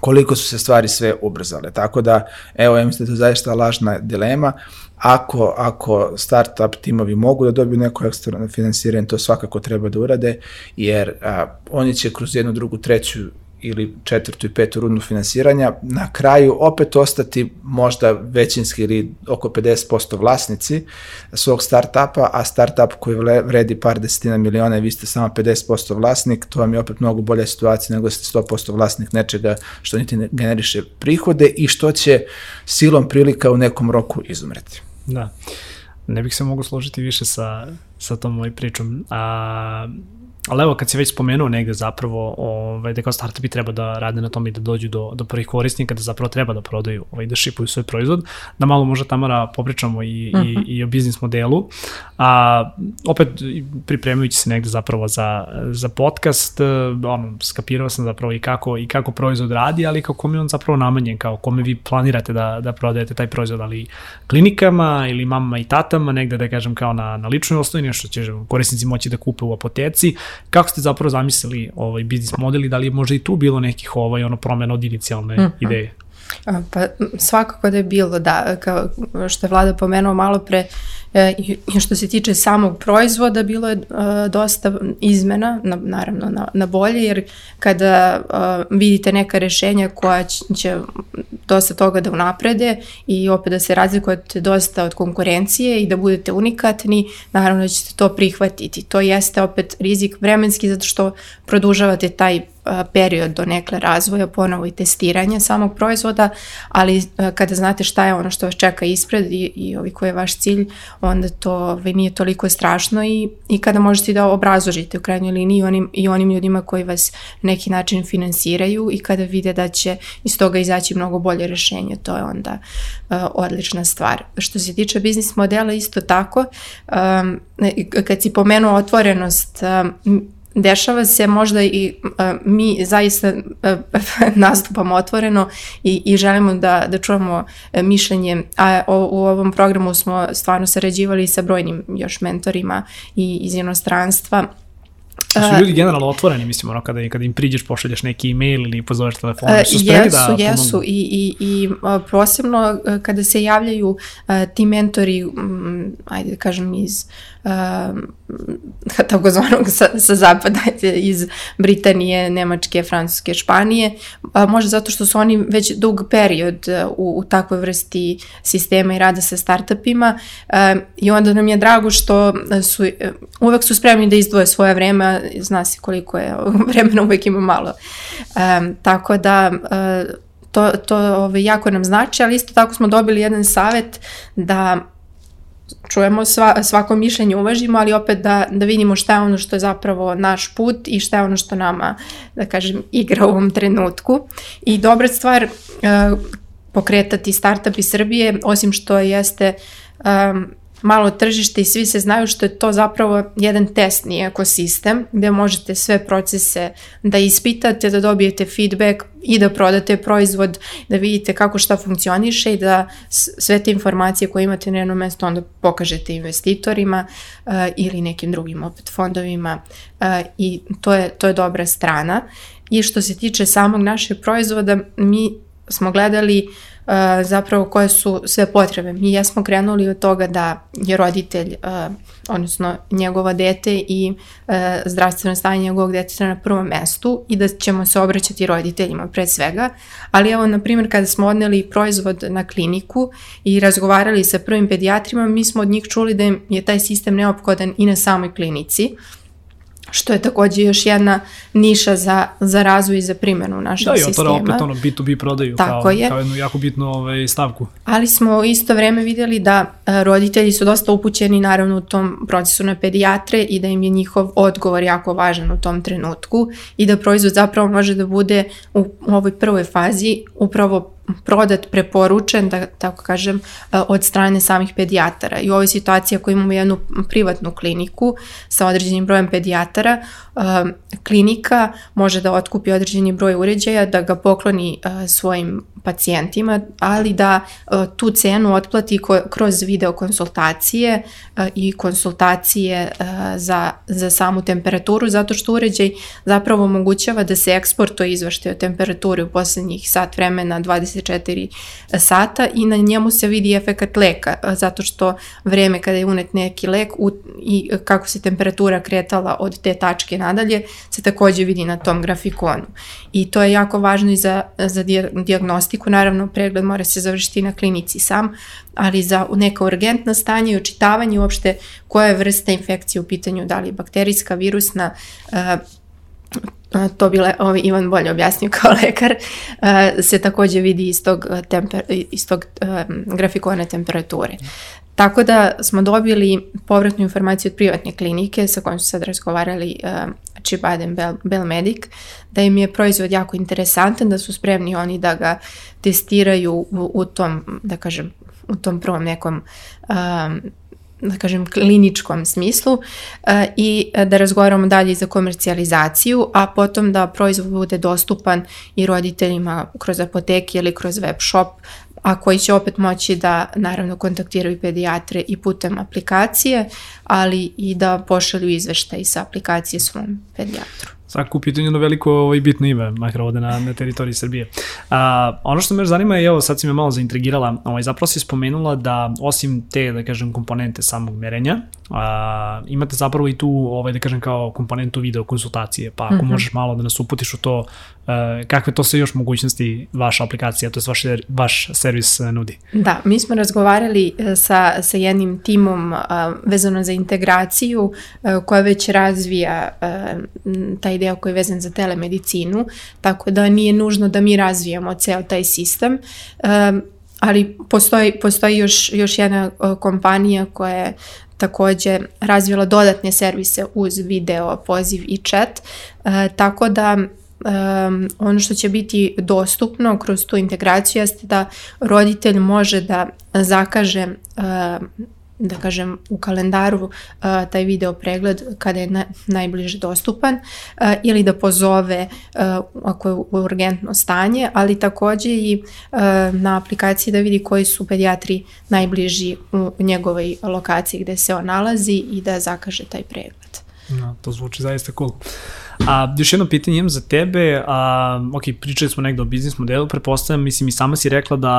koliko su se stvari sve ubrzale. Tako da, evo, ja mislim da je to zaista lažna dilema. Ako, ako startup timovi mogu da dobiju neko eksterno finansiranje, to svakako treba da urade, jer a, oni će kroz jednu, drugu, treću ili četvrtu i petu rundu finansiranja, na kraju opet ostati možda većinski ili oko 50% vlasnici svog startupa, a startup koji vredi par desetina miliona i vi ste samo 50% vlasnik, to vam je opet mnogo bolja situacija nego da ste 100% vlasnik nečega što niti ne generiše prihode i što će silom prilika u nekom roku izumreti. Da. Ne bih se mogu složiti više sa, sa tom moj pričom. A, Ali evo, kad si već spomenuo negde zapravo ovaj, da kao startupi treba da rade na tom i da dođu do, do prvih korisnika, da zapravo treba da prodaju, ovaj, da šipuju svoj proizvod, da malo možda Tamara popričamo i, uh -huh. i, mhm. i o biznis modelu. A, opet, pripremajući se negde zapravo za, za podcast, ono, skapirao sam zapravo i kako, i kako proizvod radi, ali kako mi on zapravo namanjen, kao kome vi planirate da, da prodajete taj proizvod, ali klinikama ili mamama i tatama, negde da kažem kao na, na ličnoj osnovi, nešto će korisnici moći da kupe u apoteci, Kako ste zapravo zamislili ovaj biznis model i da li je možda i tu bilo nekih ovaj, ono promena od inicijalne mm -hmm. ideje? Pa svakako da je bilo, da, kao što je Vlada pomenuo malo pre, E, I što se tiče samog proizvoda, bilo je uh, dosta izmena, na, naravno na, na bolje, jer kada uh, vidite neka rešenja koja će dosta toga da unaprede i opet da se razlikujete dosta od konkurencije i da budete unikatni, naravno da ćete to prihvatiti. To jeste opet rizik vremenski zato što produžavate taj period do nekle razvoja, ponovo i testiranja samog proizvoda, ali kada znate šta je ono što vas čeka ispred i, i ovi koji je vaš cilj, onda to ovaj, nije toliko strašno i, i kada možete da obrazložite u krajnjoj liniji onim, i onim ljudima koji vas neki način finansiraju i kada vide da će iz toga izaći mnogo bolje rešenje, to je onda uh, odlična stvar. Što se tiče biznis modela, isto tako, um, kad si pomenuo otvorenost, um, dešava se možda i uh, mi zaista uh, nastupamo otvoreno i, i želimo da, da čujemo uh, mišljenje, a o, u ovom programu smo stvarno sarađivali sa brojnim još mentorima i iz inostranstva Su ljudi generalno otvoreni, mislim, ono, kada, kada im priđeš, pošalješ neki e-mail ili pozoveš telefonom, su spremni jesu, da Jesu, pomogu? i, i, i posebno kada se javljaju uh, ti mentori, um, ajde da kažem, iz uh, takozvanog sa, sa zapada, iz Britanije, Nemačke, Francuske, Španije, a, možda zato što su oni već dug period u, u takvoj vrsti sistema i rada sa startupima a, i onda nam je drago što su, uvek su spremni da izdvoje svoje vreme, zna se koliko je vremena uvek ima malo. A, tako da a, to, to ovaj, jako nam znači, ali isto tako smo dobili jedan savet da čujemo sva, svako mišljenje uvažimo, ali opet da, da vidimo šta je ono što je zapravo naš put i šta je ono što nama, da kažem, igra u ovom trenutku. I dobra stvar uh, pokretati startup iz Srbije, osim što jeste um, malo tržište i svi se znaju što je to zapravo jedan testni ekosistem gde možete sve procese da ispitate, da dobijete feedback i da prodate proizvod, da vidite kako šta funkcioniše i da sve te informacije koje imate na jednom mestu onda pokažete investitorima uh, ili nekim drugim opet fondovima uh, i to je, to je dobra strana. I što se tiče samog našeg proizvoda, mi smo gledali uh, zapravo koje su sve potrebe. Mi jesmo krenuli od toga da je roditelj, odnosno njegova dete i zdravstveno stanje njegovog deteta na prvom mestu i da ćemo se obraćati roditeljima pre svega, ali evo, na primjer, kada smo odneli proizvod na kliniku i razgovarali sa prvim pedijatrima, mi smo od njih čuli da je taj sistem neophodan i na samoj klinici, što je takođe još jedna niša za, za razvoj i za primjenu našeg sistema. Da, i otvara opet ono B2B prodaju Tako kao, je. kao jednu jako bitnu ovaj, stavku. Ali smo isto vreme videli da a, roditelji su dosta upućeni naravno u tom procesu na pedijatre i da im je njihov odgovor jako važan u tom trenutku i da proizvod zapravo može da bude u, u ovoj prvoj fazi upravo prodat, preporučen, da tako kažem, od strane samih pedijatara. I u ovoj situaciji ako imamo jednu privatnu kliniku sa određenim brojem pedijatara, klinika može da otkupi određeni broj uređaja, da ga pokloni svojim pacijentima, ali da tu cenu otplati kroz video konsultacije i konsultacije za, za samu temperaturu, zato što uređaj zapravo omogućava da se eksportuje izvašte o temperaturi u poslednjih sat vremena 24 sata i na njemu se vidi efekat leka, zato što vreme kada je unet neki lek i kako se temperatura kretala od te tačke nadalje se takođe vidi na tom grafikonu. I to je jako važno i za, za diagnostiku, naravno pregled mora se završiti na klinici sam, ali za neka urgentna stanja i očitavanje uopšte koja je vrsta infekcije u pitanju, da li je bakterijska, virusna, to bi le, ovaj Ivan bolje objasnio kao lekar, se takođe vidi iz tog, temper, iz tog grafikona temperature. Tako da smo dobili povratnu informaciju od privatne klinike sa kojom su sad razgovarali uh, Chibaden Bell, Bell Medic, da im je proizvod jako interesantan, da su spremni oni da ga testiraju u, u tom, da kažem, u tom prvom nekom um, da kažem, kliničkom smislu uh, i da razgovaramo dalje za komercijalizaciju, a potom da proizvod bude dostupan i roditeljima kroz apoteke ili kroz web shop a koji će opet moći da naravno kontaktiraju pedijatre i putem aplikacije, ali i da pošalju izveštaj sa aplikacije svom pedijatru. Svako u pitanju jedno veliko ovaj, bitno ime, makar ovde na, na teritoriji Srbije. A, ono što me zanima je, evo sad si me malo zaintrigirala, ovaj, zapravo si spomenula da osim te, da kažem, komponente samog merenja, a, imate zapravo i tu, ovaj, da kažem, kao komponentu video konsultacije, pa ako mm -hmm. možeš malo da nas uputiš u to, a, kakve to sve još mogućnosti vaša aplikacija, to je vaš, vaš servis nudi? Da, mi smo razgovarali e, sa, sa jednim timom a, vezano za integraciju a, koja već razvija a, taj deo koji je vezan za telemedicinu, tako da nije nužno da mi razvijamo ceo taj sistem, um, ali postoji, postoji još, još jedna kompanija koja je takođe razvila dodatne servise uz video, poziv i chat, uh, tako da um, ono što će biti dostupno kroz tu integraciju jeste da roditelj može da zakaže uh, da kažem, u kalendaru uh, taj video pregled kada je na, najbliže dostupan uh, ili da pozove uh, ako je urgentno stanje, ali takođe i uh, na aplikaciji da vidi koji su pedijatri najbliži u njegovoj lokaciji gde se on nalazi i da zakaže taj pregled. No, to zvuči zaista cool. A, još jedno pitanje imam za tebe, a, ok, pričali smo negde o biznis modelu, prepostavljam, mislim i sama si rekla da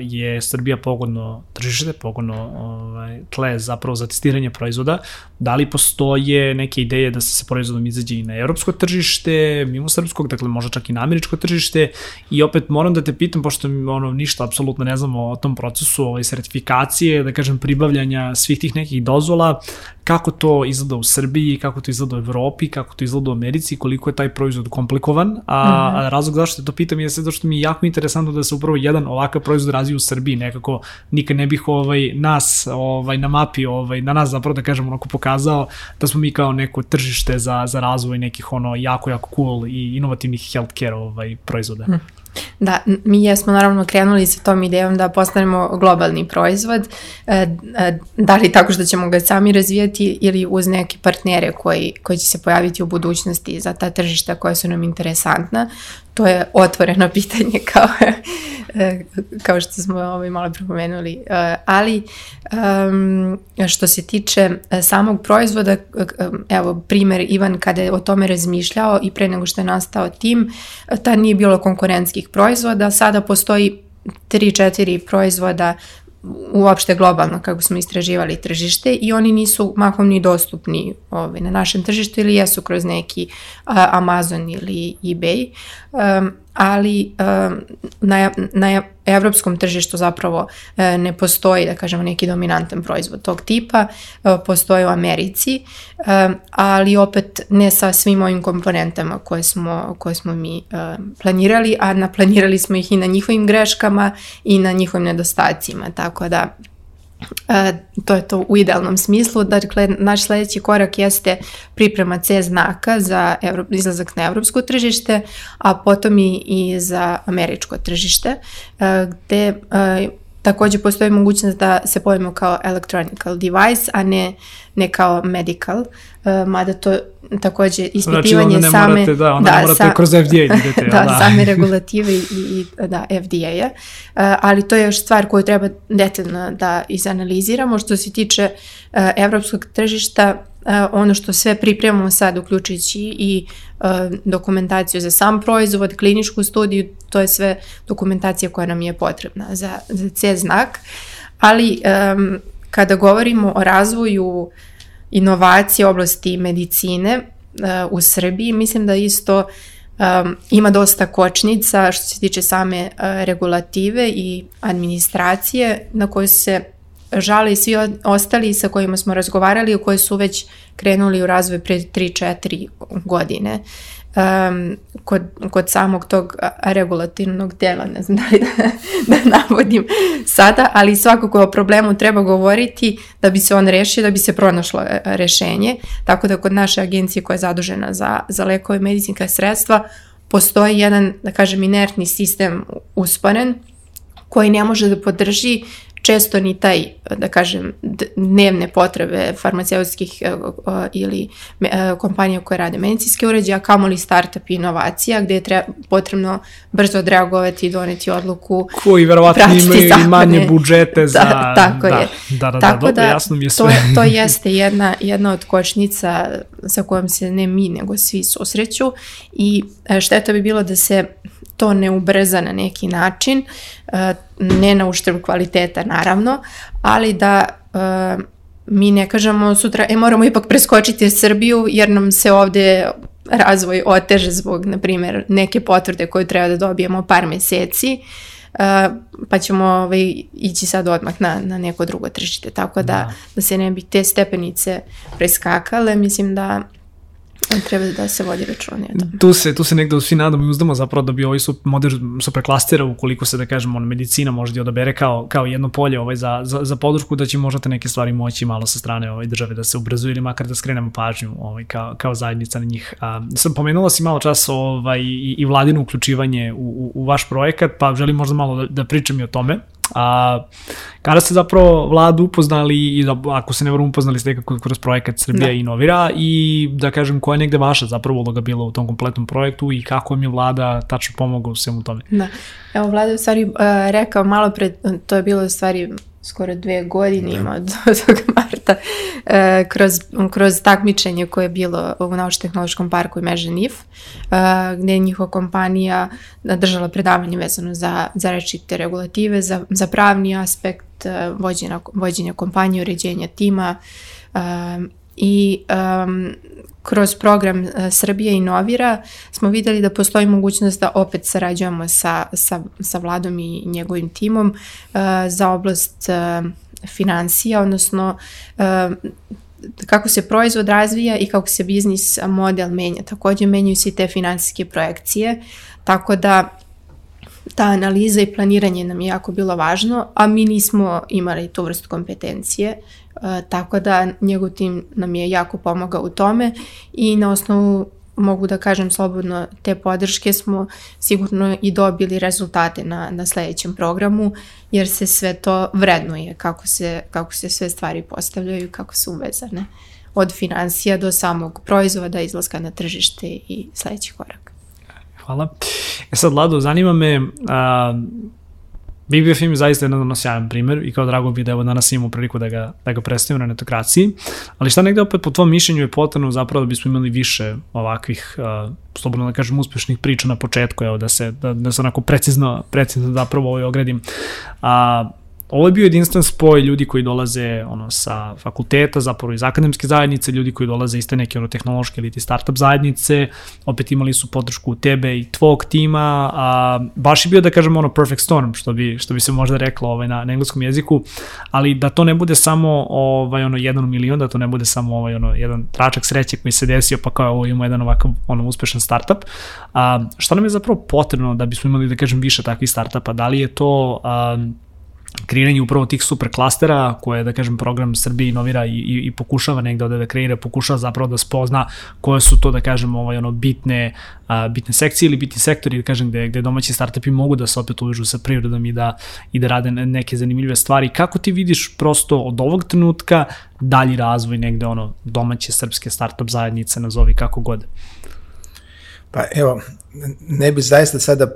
je Srbija pogodno tržište, pogodno ovaj, tle zapravo za testiranje proizvoda. Da li postoje neke ideje da se sa proizvodom izađe i na evropsko tržište, mimo srpskog, dakle možda čak i na američko tržište i opet moram da te pitam, pošto ono, ništa apsolutno ne znamo o tom procesu ovaj, sertifikacije, da kažem pribavljanja svih tih nekih dozvola, kako to izgleda u Srbiji, kako to izgleda u Evropi, kako to izgleda u Americi, koliko je taj proizvod komplikovan, a, mm -hmm. razlog zašto te to pitam je zato što mi je jako interesantno da se upravo jedan ovakav proizvod razvije u Srbiji, nekako nikad ne bih ovaj, nas ovaj, na mapi, ovaj, na nas zapravo da kažem onako pokazao da smo mi kao neko tržište za, za razvoj nekih ono jako, jako cool i inovativnih healthcare ovaj, proizvoda. Mm. Da, mi jesmo naravno krenuli sa tom idejom da postanemo globalni proizvod, e, e, da li tako što ćemo ga sami razvijati ili uz neke partnere koji, koji će se pojaviti u budućnosti za ta tržišta koja su nam interesantna to je otvoreno pitanje kao, kao što smo ovaj malo pripomenuli. Ali um, što se tiče e, samog proizvoda, evo primer Ivan kada je o tome razmišljao i pre nego što je nastao tim, tad nije bilo konkurentskih proizvoda, sada postoji 3-4 proizvoda uopšte globalno kako smo istraživali tržište i oni nisu mahom ni dostupni ovaj, na našem tržištu ili jesu kroz neki a, Amazon ili eBay. Um, ali na, na evropskom tržištu zapravo ne postoji, da kažemo, neki dominantan proizvod tog tipa, postoji u Americi, ali opet ne sa svim ovim komponentama koje smo, koje smo mi planirali, a naplanirali smo ih i na njihovim greškama i na njihovim nedostacima, tako da E, to je to u idealnom smislu. Dakle, naš sledeći korak jeste priprema C znaka za Evro, izlazak na evropsko tržište, a potom i, i za američko tržište, e, gde e, takođe postoji mogućnost da se pojavimo kao electronical device, a ne, ne kao medical, uh, mada to takođe ispitivanje znači, same... Morate, da, onda da, ne morate sa, kroz FDA da idete. da, da, same regulative i, i da, FDA-a, uh, ali to je još stvar koju treba detaljno da izanaliziramo. Što se tiče uh, evropskog tržišta, ono što sve pripremamo sad, uključujući i uh, dokumentaciju za sam proizvod, kliničku studiju, to je sve dokumentacija koja nam je potrebna za, za C znak, ali um, kada govorimo o razvoju inovacije oblasti medicine uh, u Srbiji, mislim da isto ima dosta kočnica što se tiče same regulative i administracije na koje se žale i svi ostali sa kojima smo razgovarali, koji su već krenuli u razvoj pre 3-4 godine. Um, kod, kod samog tog regulativnog dela, ne znam da li da, da navodim sada, ali svakako o problemu treba govoriti da bi se on rešio, da bi se pronašlo e, rešenje. Tako da kod naše agencije koja je zadužena za, za lekove i medicinska sredstva postoji jedan, da kažem, inertni sistem usporen koji ne može da podrži često ni taj, da kažem, dnevne potrebe farmaceutskih e, ili e, kompanija koje rade medicinske uređaje, a kamoli startup inovacija gde je treba, potrebno brzo odreagovati i doneti odluku. Koji verovatno imaju zakone. i manje budžete da, za... Da, tako da, je. Da, da, tako da, dobro, jasno mi je sve. To, to jeste jedna, jedna od kočnica sa kojom se ne mi, nego svi susreću i e, šteta bi bilo da se to ne ubrza na neki način, ne na uštrb kvaliteta naravno, ali da e, mi ne kažemo sutra, e moramo ipak preskočiti Srbiju jer nam se ovde razvoj oteže zbog, na primjer, neke potvrde koje treba da dobijemo par meseci, uh, pa ćemo ovaj, ići sad odmah na, na neko drugo tržište. Tako da, da, da se ne bi te stepenice preskakale, mislim da Treba da se vodi računje. Tu se, tu se negde svi nadamo i uzdamo zapravo da bi ovaj su, model preklastira ukoliko se da kažemo on, medicina može da odabere kao, kao jedno polje ovaj, za, za, za podršku da će možda te neke stvari moći malo sa strane ovaj, države da se ubrazuju ili makar da skrenemo pažnju ovaj, kao, kao zajednica na njih. A, sam pomenula si malo čas ovaj, i, i vladino uključivanje u, u, u vaš projekat, pa želim možda malo da, da pričam i o tome. A, kada ste zapravo vladu upoznali i da, ako se ne varam upoznali ste nekako kroz projekat Srbija da. inovira i da kažem koja je negde vaša zapravo uloga bila u tom kompletnom projektu i kako vam je vlada tačno pomogla u svemu tome? Da, evo vlada je u stvari uh, rekao malo pred, to je bilo u stvari skoro dve godine ima od, od marta, e, kroz, kroz takmičenje koje je bilo u Naučno-tehnološkom parku i Meže NIF, e, gde je njihova kompanija držala predavanje vezano za, za rečite regulative, za, za pravni aspekt e, vođenja, vođenja kompanije, uređenja tima e, i um, kroz program uh, Srbija inovira smo videli da postoji mogućnost da opet sarađujemo sa, sa, sa vladom i njegovim timom uh, za oblast uh, financija, odnosno kako se proizvod razvija i kako se biznis model menja. Takođe menjaju se i te finansijske projekcije, tako da ta analiza i planiranje nam je jako bilo važno, a mi nismo imali tu vrstu kompetencije E, tako da njegov tim nam je jako pomogao u tome i na osnovu mogu da kažem slobodno te podrške smo sigurno i dobili rezultate na, na sledećem programu jer se sve to vrednuje kako se, kako se sve stvari postavljaju kako su uvezane od financija do samog proizvoda, izlaska na tržište i sledeći korak. Hvala. E sad, Lado, zanima me, a, BBF film je zaista jedan sjajan primer i kao drago bi da evo danas imamo priliku da ga, da ga predstavimo na netokraciji, ali šta negde opet po tvom mišljenju je potrebno zapravo da bismo imali više ovakvih, uh, slobodno da kažem, uspešnih priča na početku, evo da se, da, da se onako precizno, precizno zapravo ovaj ogredim. A, uh, ovo je bio jedinstven spoj ljudi koji dolaze ono, sa fakulteta, zapravo iz akademske zajednice, ljudi koji dolaze iz te neke ono, tehnološke ili startup zajednice, opet imali su podršku tebe i tvog tima, a baš je bio da kažemo ono perfect storm, što bi, što bi se možda reklo ovaj, na, na engleskom jeziku, ali da to ne bude samo ovaj, ono, jedan milion, da to ne bude samo ovaj, ono, jedan tračak sreće koji se desio, pa kao ovo imamo jedan ovakav ono, uspešan startup. A, šta nam je zapravo potrebno da bismo imali, da kažem, više takvih startupa? Da li je to a, kreiranje upravo tih super klastera koje, da kažem, program Srbije inovira i, i, i pokušava negde ovde da kreira, pokušava zapravo da spozna koje su to, da kažem, ovaj, ono, bitne, a, bitne sekcije ili bitni sektori, da kažem, gde, gde domaći startupi mogu da se opet uvežu sa privredom i da, i da rade neke zanimljive stvari. Kako ti vidiš prosto od ovog trenutka dalji razvoj negde ono domaće srpske startup zajednice, nazovi kako god? Pa evo, ne bi zaista sada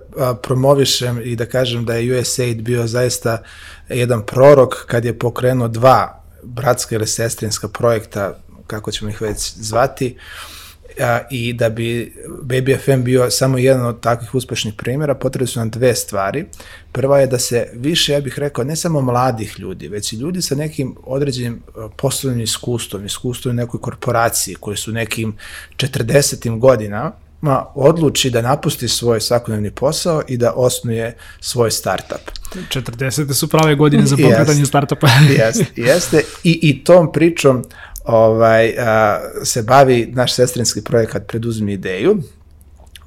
promovišem i da kažem da je USAID bio zaista jedan prorok kad je pokrenuo dva bratska ili sestrinska projekta, kako ćemo ih već zvati, i da bi Baby FM bio samo jedan od takvih uspešnih primjera, potrebne su nam dve stvari. Prva je da se više, ja bih rekao, ne samo mladih ljudi, već i ljudi sa nekim određenim poslovnim iskustvom, iskustvom u nekoj korporaciji koji su nekim 40. godina, ma odluči da napusti svoj svakodnevni posao i da osnuje svoj startup. 40. su prave godine za pokretanje startupa. jeste, jeste. I, I tom pričom ovaj, a, se bavi naš sestrinski projekat Preduzmi ideju,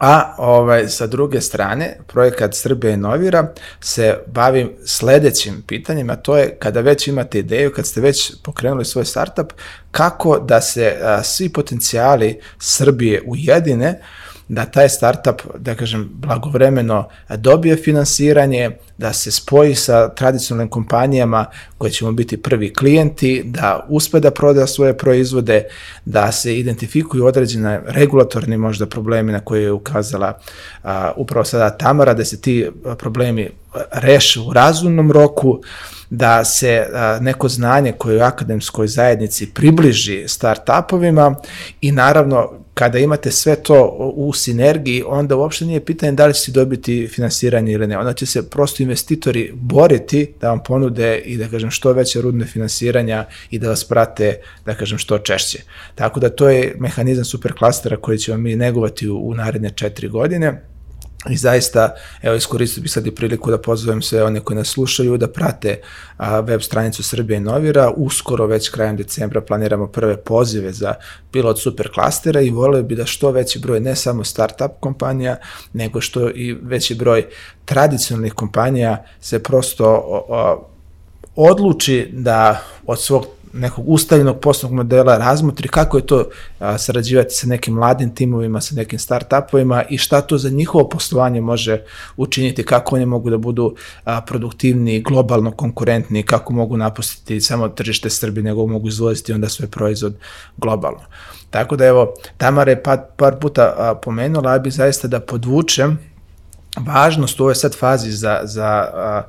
A ovaj, sa druge strane, projekat Srbija inovira se bavi sledećim pitanjem, a to je kada već imate ideju, kad ste već pokrenuli svoj startup, kako da se a, svi potencijali Srbije ujedine, da taj startup, da kažem, blagovremeno dobije finansiranje, da se spoji sa tradicionalnim kompanijama koje ćemo biti prvi klijenti, da uspe da proda svoje proizvode, da se identifikuju određene regulatorni možda problemi na koje je ukazala a, upravo sada Tamara, da se ti problemi reše u razumnom roku, da se neko znanje koje u akademskoj zajednici približi start-upovima i naravno kada imate sve to u sinergiji, onda uopšte nije pitanje da li će dobiti finansiranje ili ne. Onda će se prosto investitori boriti da vam ponude i da kažem što veće rudne finansiranja i da vas prate, da kažem što češće. Tako da to je mehanizam superklastera koji ćemo mi negovati u, u naredne četiri godine I zaista, evo, iskoristio bih sad i priliku da pozovem sve one koji nas slušaju da prate a, web stranicu Srbije Novira. Uskoro, već krajem decembra, planiramo prve pozive za pilot superklastera i volio bi da što veći broj ne samo startup kompanija, nego što i veći broj tradicionalnih kompanija se prosto o, o, odluči da od svog nekog ustaljenog poslovnog modela razmotri kako je to a, sarađivati sa nekim mladim timovima, sa nekim startupovima i šta to za njihovo poslovanje može učiniti, kako oni mogu da budu a, produktivni, globalno konkurentni, kako mogu napustiti samo tržište Srbije, nego mogu izvoziti onda svoj proizvod globalno. Tako da evo, Tamara je par, par puta a, pomenula, ja bih zaista da podvučem važnost u ovoj sad fazi za, za a,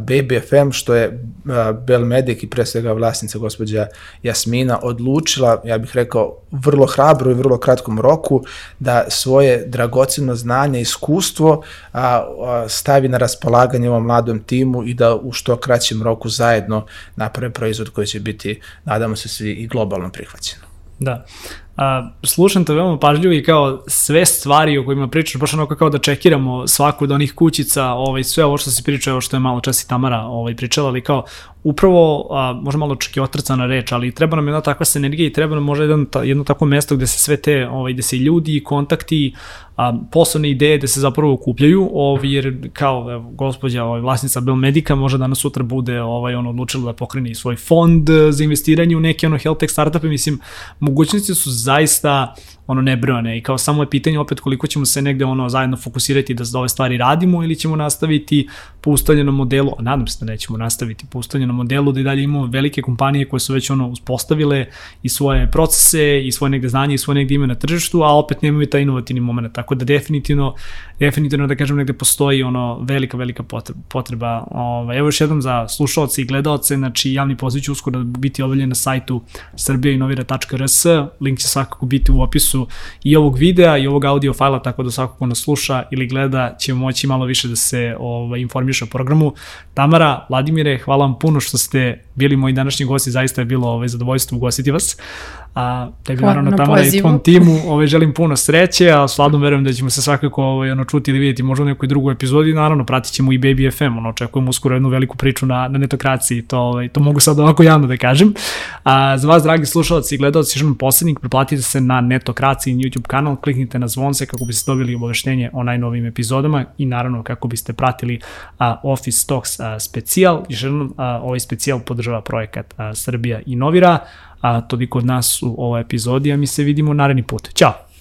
BBFM, što je a, Belmedic i pre svega vlasnica gospođa Jasmina odlučila, ja bih rekao, vrlo hrabro i vrlo kratkom roku da svoje dragoceno znanje iskustvo a, a, stavi na raspolaganje ovom mladom timu i da u što kraćem roku zajedno naprave proizvod koji će biti, nadamo se svi, i globalno prihvaćen. Da a, slušam te veoma pažljivo i kao sve stvari o kojima pričaš, baš onako kao da čekiramo svaku od onih kućica, ovaj, sve ovo što si pričao, što je malo čas i Tamara ovaj, pričala, ali kao upravo, a, možda malo čak i otrcana reč, ali treba nam jedna takva sinergija i treba nam možda jedan, ta, jedno takvo mesto gde se sve te, ovaj, gde se ljudi, kontakti, a, poslovne ideje da se zapravo okupljaju, ovaj, jer kao evo, gospođa ovaj, vlasnica Belmedika može danas sutra bude ovaj, on odlučila da pokrene svoj fond za investiranje u neke ono health tech startupe, mislim, mogućnosti su zaista ono nebrojane. I kao samo je pitanje opet koliko ćemo se negde ono zajedno fokusirati da ove stvari radimo ili ćemo nastaviti po ustaljenom modelu, a nadam se da nećemo nastaviti po ustaljenom modelu da i dalje imamo velike kompanije koje su već ono uspostavile i svoje procese i svoje negde znanje i svoje negde ime na tržištu, a opet nemaju taj inovativni moment, tako da definitivno definitivno da kažem negde postoji ono velika velika potreba, ovaj evo još jednom za slušaoce i gledaoce, znači javni poziv će uskoro da biti objavljen na sajtu srbijainovira.rs, link će svakako biti u opisu i ovog videa i ovog audio fajla, tako da svako ko nas sluša ili gleda će moći malo više da se ovaj, informiše o programu. Tamara, Vladimire, hvala vam puno što ste bili moji današnji gosti, zaista je bilo ovaj, zadovoljstvo ugostiti vas. A tebi naravno na tamo i tvom timu ovaj, želim puno sreće, a s Vladom verujem da ćemo se svakako ovaj, ono, čuti ili vidjeti možda u nekoj drugoj epizodi. Naravno, pratit ćemo i Baby FM, ono, očekujemo uskoro jednu veliku priču na, na netokraciji, to, ovaj, to mogu sad ovako javno da kažem. A, za vas, dragi slušalci i gledalci, jednom poslednik, preplatite se na netokraciji YouTube kanal, kliknite na zvonce kako biste dobili obaveštenje o najnovim epizodama i naravno kako biste pratili a, Office Talks a, specijal. Još jednom, ovaj specijal podržava projekat a, Srbija inovira, a toliko od nas u ovoj epizodi, a mi se vidimo naredni put. Ćao!